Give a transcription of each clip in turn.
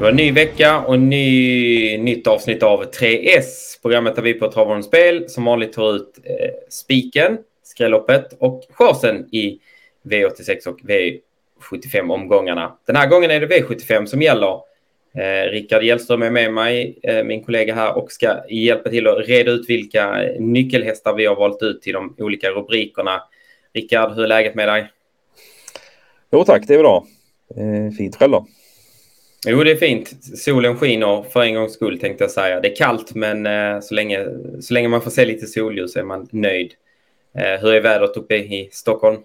Det var en ny vecka och ny, nytt avsnitt av 3S. Programmet där vi på Travon Spel som vanligt tar ut eh, spiken, skrälloppet och chansen i V86 och V75-omgångarna. Den här gången är det V75 som gäller. Eh, Rickard Hjellström är med mig, eh, min kollega här, och ska hjälpa till att reda ut vilka nyckelhästar vi har valt ut till de olika rubrikerna. Rickard, hur är läget med dig? Jo tack, det är bra. Eh, fint själv då? Jo, det är fint. Solen skiner för en gångs skull tänkte jag säga. Det är kallt, men eh, så, länge, så länge man får se lite solljus är man nöjd. Eh, hur är vädret uppe i Stockholm?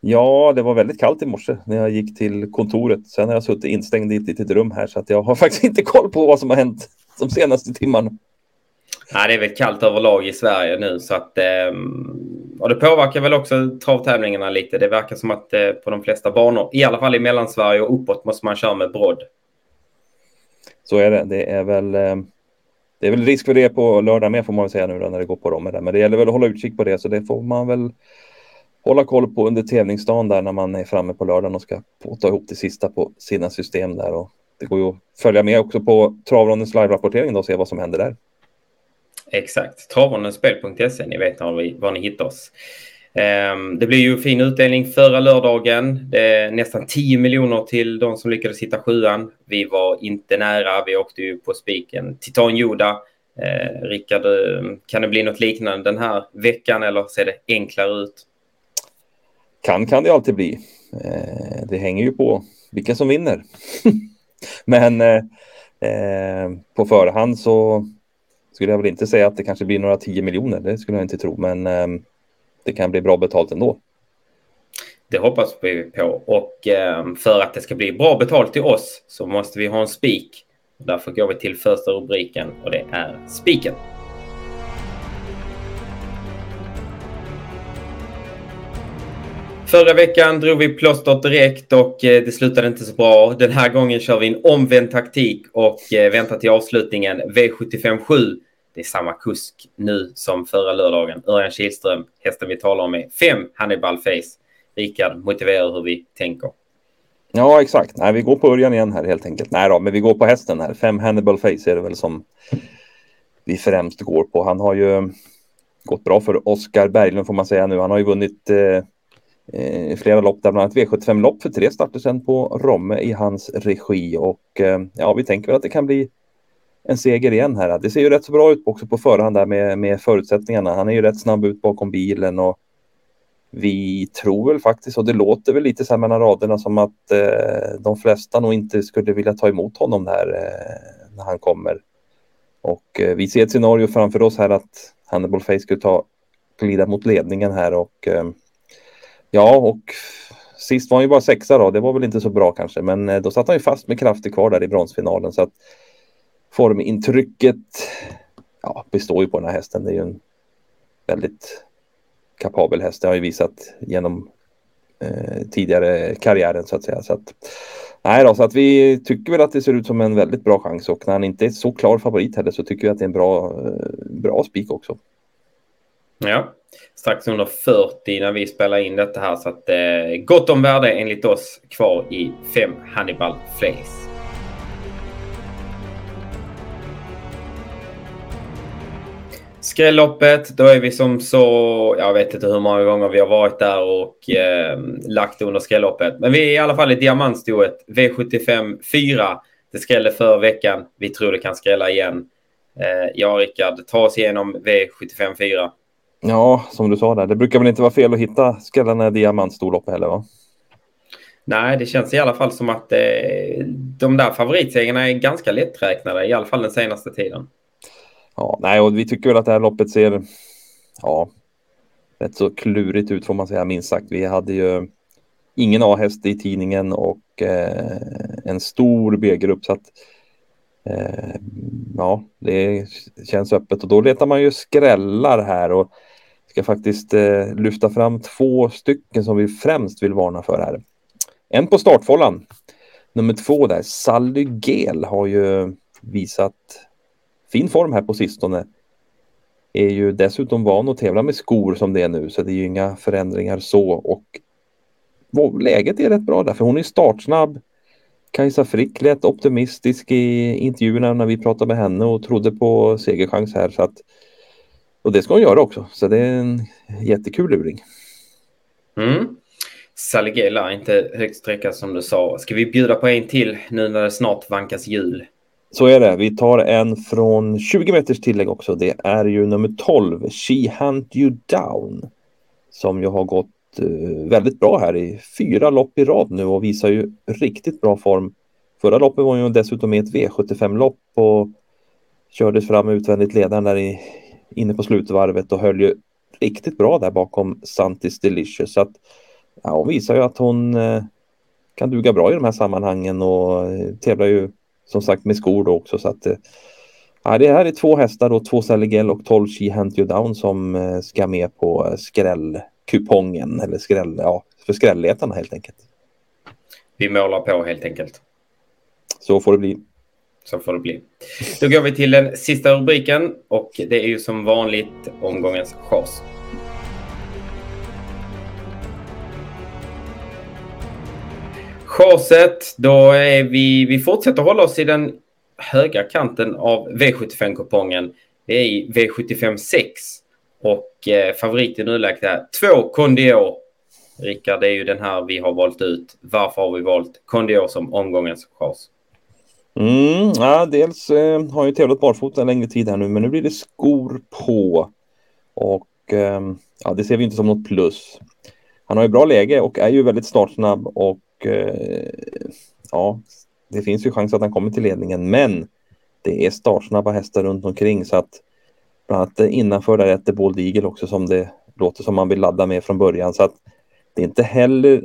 Ja, det var väldigt kallt i morse när jag gick till kontoret. Sen har jag suttit instängd i ett litet rum här så att jag har faktiskt inte koll på vad som har hänt de senaste timmarna. Ja, det är väl kallt överlag i Sverige nu så att ehm, och det påverkar väl också travtävlingarna lite. Det verkar som att eh, på de flesta banor, i alla fall i Mellansverige och uppåt, måste man köra med brodd. Så är det. Det är väl. Eh, det är väl risk för det på lördag med får man väl säga nu då, när det går på dem. Men det gäller väl att hålla utkik på det så det får man väl hålla koll på under tävlingsdagen där när man är framme på lördagen och ska ta ihop det sista på sina system där. Och det går ju att följa med också på Travrondens live-rapportering och se vad som händer där. Exakt. Travonenspel.se, ni vet var, vi, var ni hittar oss. Um, det blir ju fin utdelning förra lördagen. Det är nästan 10 miljoner till de som lyckades hitta sjuan. Vi var inte nära. Vi åkte ju på spiken Titan Joda. Eh, Rickard, ehm, kan det bli något liknande den här veckan eller ser det enklare ut? Kan kan det alltid bli. Eh, det hänger ju på vilka som vinner. Men eh, eh, på förhand så skulle jag väl inte säga att det kanske blir några 10 miljoner. Det skulle jag inte tro, men eh, det kan bli bra betalt ändå. Det hoppas vi på och eh, för att det ska bli bra betalt till oss så måste vi ha en spik. Därför går vi till första rubriken och det är spiken. Förra veckan drog vi plåstret direkt och eh, det slutade inte så bra. Den här gången kör vi en omvänd taktik och eh, väntar till avslutningen. V75 7. Det är samma kusk nu som förra lördagen. Örjan Kihlström, hästen vi talar om är fem Hannibal Face. Rickard, motivera hur vi tänker. Ja, exakt. Nej, vi går på Örjan igen här helt enkelt. Nej då, men vi går på hästen här. Fem Hannibal Face är det väl som vi främst går på. Han har ju eh, gått bra för Oskar Berglund får man säga nu. Han har ju vunnit eh, eh, flera lopp där, bland annat V75-lopp för tre starter sedan på Romme i hans regi och eh, ja, vi tänker väl att det kan bli en seger igen här. Det ser ju rätt så bra ut också på förhand där med, med förutsättningarna. Han är ju rätt snabb ut bakom bilen och vi tror väl faktiskt, och det låter väl lite så här mellan raderna som att eh, de flesta nog inte skulle vilja ta emot honom här eh, när han kommer. Och eh, vi ser ett scenario framför oss här att Hannibal Face skulle ta glida mot ledningen här och eh, Ja, och sist var han ju bara sexa då. Det var väl inte så bra kanske, men eh, då satt han ju fast med krafter kvar där i bronsfinalen. Så att formintrycket ja, består ju på den här hästen. Det är ju en väldigt kapabel häst. Det har ju visat genom eh, tidigare karriären så att säga. Så att, nej då, så att vi tycker väl att det ser ut som en väldigt bra chans och när han inte är så klar favorit heller så tycker vi att det är en bra, eh, bra spik också. Ja, strax under 40 när vi spelar in detta här. Så att eh, gott om värde enligt oss kvar i 5 Hannibal Flace. Skrälloppet, då är vi som så, jag vet inte hur många gånger vi har varit där och eh, lagt under skrälloppet. Men vi är i alla fall i diamantstoet, V75 4. Det skrällde för veckan. Vi tror det kan skrälla igen. Eh, ja, Rickard, ta oss igenom V75 4. Ja, som du sa där, det brukar väl inte vara fel att hitta skrällarna diamantstorlopp heller va? Nej, det känns i alla fall som att eh, de där favoritsegrarna är ganska lätträknade, i alla fall den senaste tiden. Ja, nej, och vi tycker väl att det här loppet ser ja, rätt så klurigt ut får man säga, minst sagt. Vi hade ju ingen A-häst i tidningen och eh, en stor B-grupp så att eh, ja, det känns öppet och då letar man ju skrällar här och ska faktiskt eh, lyfta fram två stycken som vi främst vill varna för här. En på startfållan. Nummer två där, Sally Gel har ju visat fin form här på sistone. Är ju dessutom van att tävla med skor som det är nu så det är ju inga förändringar så och läget är rätt bra där för hon är startsnabb. Kajsa Frick lät optimistisk i intervjuerna när vi pratade med henne och trodde på segerchans här. Så att, och det ska hon göra också, så det är en jättekul luring. Mm. Saligela, inte högt sträcka som du sa. Ska vi bjuda på en till nu när det snart vankas jul? Så är det. Vi tar en från 20 meters tillägg också. Det är ju nummer 12, She Hunt You Down. Som ju har gått eh, väldigt bra här i fyra lopp i rad nu och visar ju riktigt bra form. Förra loppet var ju dessutom med ett V75-lopp och kördes fram utvändigt ledaren där i, inne på slutvarvet och höll ju riktigt bra där bakom Santis Delicious. Så att, ja, hon visar ju att hon eh, kan duga bra i de här sammanhangen och eh, tävlar ju som sagt med skor då också. Så att, eh, ja, det här är två hästar då, två Saligel och 12 She You Down som eh, ska med på skrällkupongen eller skräll, ja, för skrälletarna helt enkelt. Vi målar på helt enkelt. Så får det bli. Så får det bli. Då går vi till den sista rubriken och det är ju som vanligt omgångens chas. Chaset, då är vi, vi fortsätter hålla oss i den höga kanten av V75-kupongen. Det är i V75 6 och eh, favorit i nuläget är två Condior. Rickard, det är ju den här vi har valt ut. Varför har vi valt Condior som omgångens chas? Mm, ja, dels eh, har jag tävlat barfota en längre tid här nu, men nu blir det skor på. Och eh, ja, det ser vi inte som något plus. Han har ju bra läge och är ju väldigt startsnabb och Eh, ja, det finns ju chans att han kommer till ledningen, men det är startsnabba hästar runt omkring så att bland annat innanför där är Bold Eagle också som det låter som man vill ladda med från början så att det är inte heller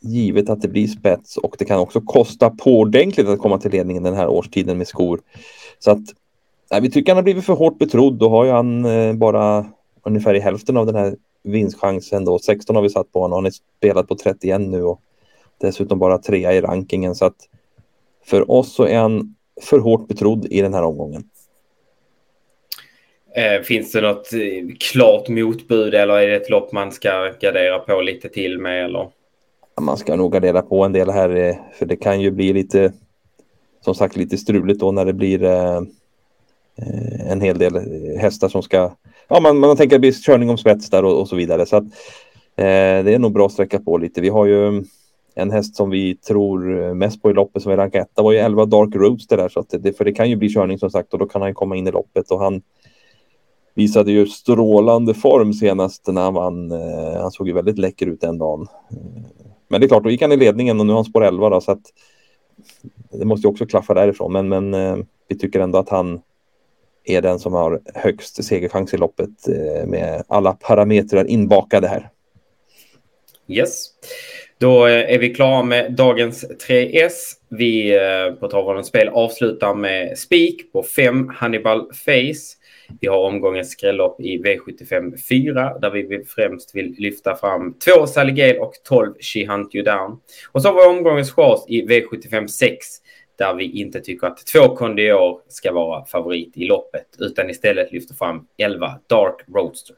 givet att det blir spets och det kan också kosta på ordentligt att komma till ledningen den här årstiden med skor. Så att nej, vi tycker han har blivit för hårt betrodd. Då har ju han eh, bara ungefär i hälften av den här vinstchansen då. 16 har vi satt på honom. och Han har spelat på 31 nu och Dessutom bara trea i rankingen så att för oss så är han för hårt betrodd i den här omgången. Eh, finns det något eh, klart motbud eller är det ett lopp man ska gardera på lite till med? Eller? Man ska nog gardera på en del här eh, för det kan ju bli lite som sagt lite struligt då när det blir en hel del hästar som ska ja man, man tänker att det blir körning om spets där och, och så vidare så att eh, det är nog bra att sträcka på lite. Vi har ju en häst som vi tror mest på i loppet som är rankar etta var ju 11 Dark Roadster där så att det, för det kan ju bli körning som sagt och då kan han komma in i loppet och han visade ju strålande form senast när han vann. Eh, han såg ju väldigt läcker ut den dagen. Eh, men det är klart, då gick han i ledningen och nu har han spår 11 då, så att det måste ju också klaffa därifrån. Men, men eh, vi tycker ändå att han är den som har högst segerchans i loppet med alla parametrar inbakade här. Yes. Då eh, är vi klara med dagens 3S. Vi eh, på Travronens spel avslutar med spik på 5 Hannibal Face. Vi har omgångens skrällopp i V75 4 där vi främst vill lyfta fram 2 Sally Gale och 12 She Hunt You Down. Och så har vi omgångens chans i V75 6 där vi inte tycker att 2 Kondior ska vara favorit i loppet utan istället lyfter fram 11 Dark Roadster.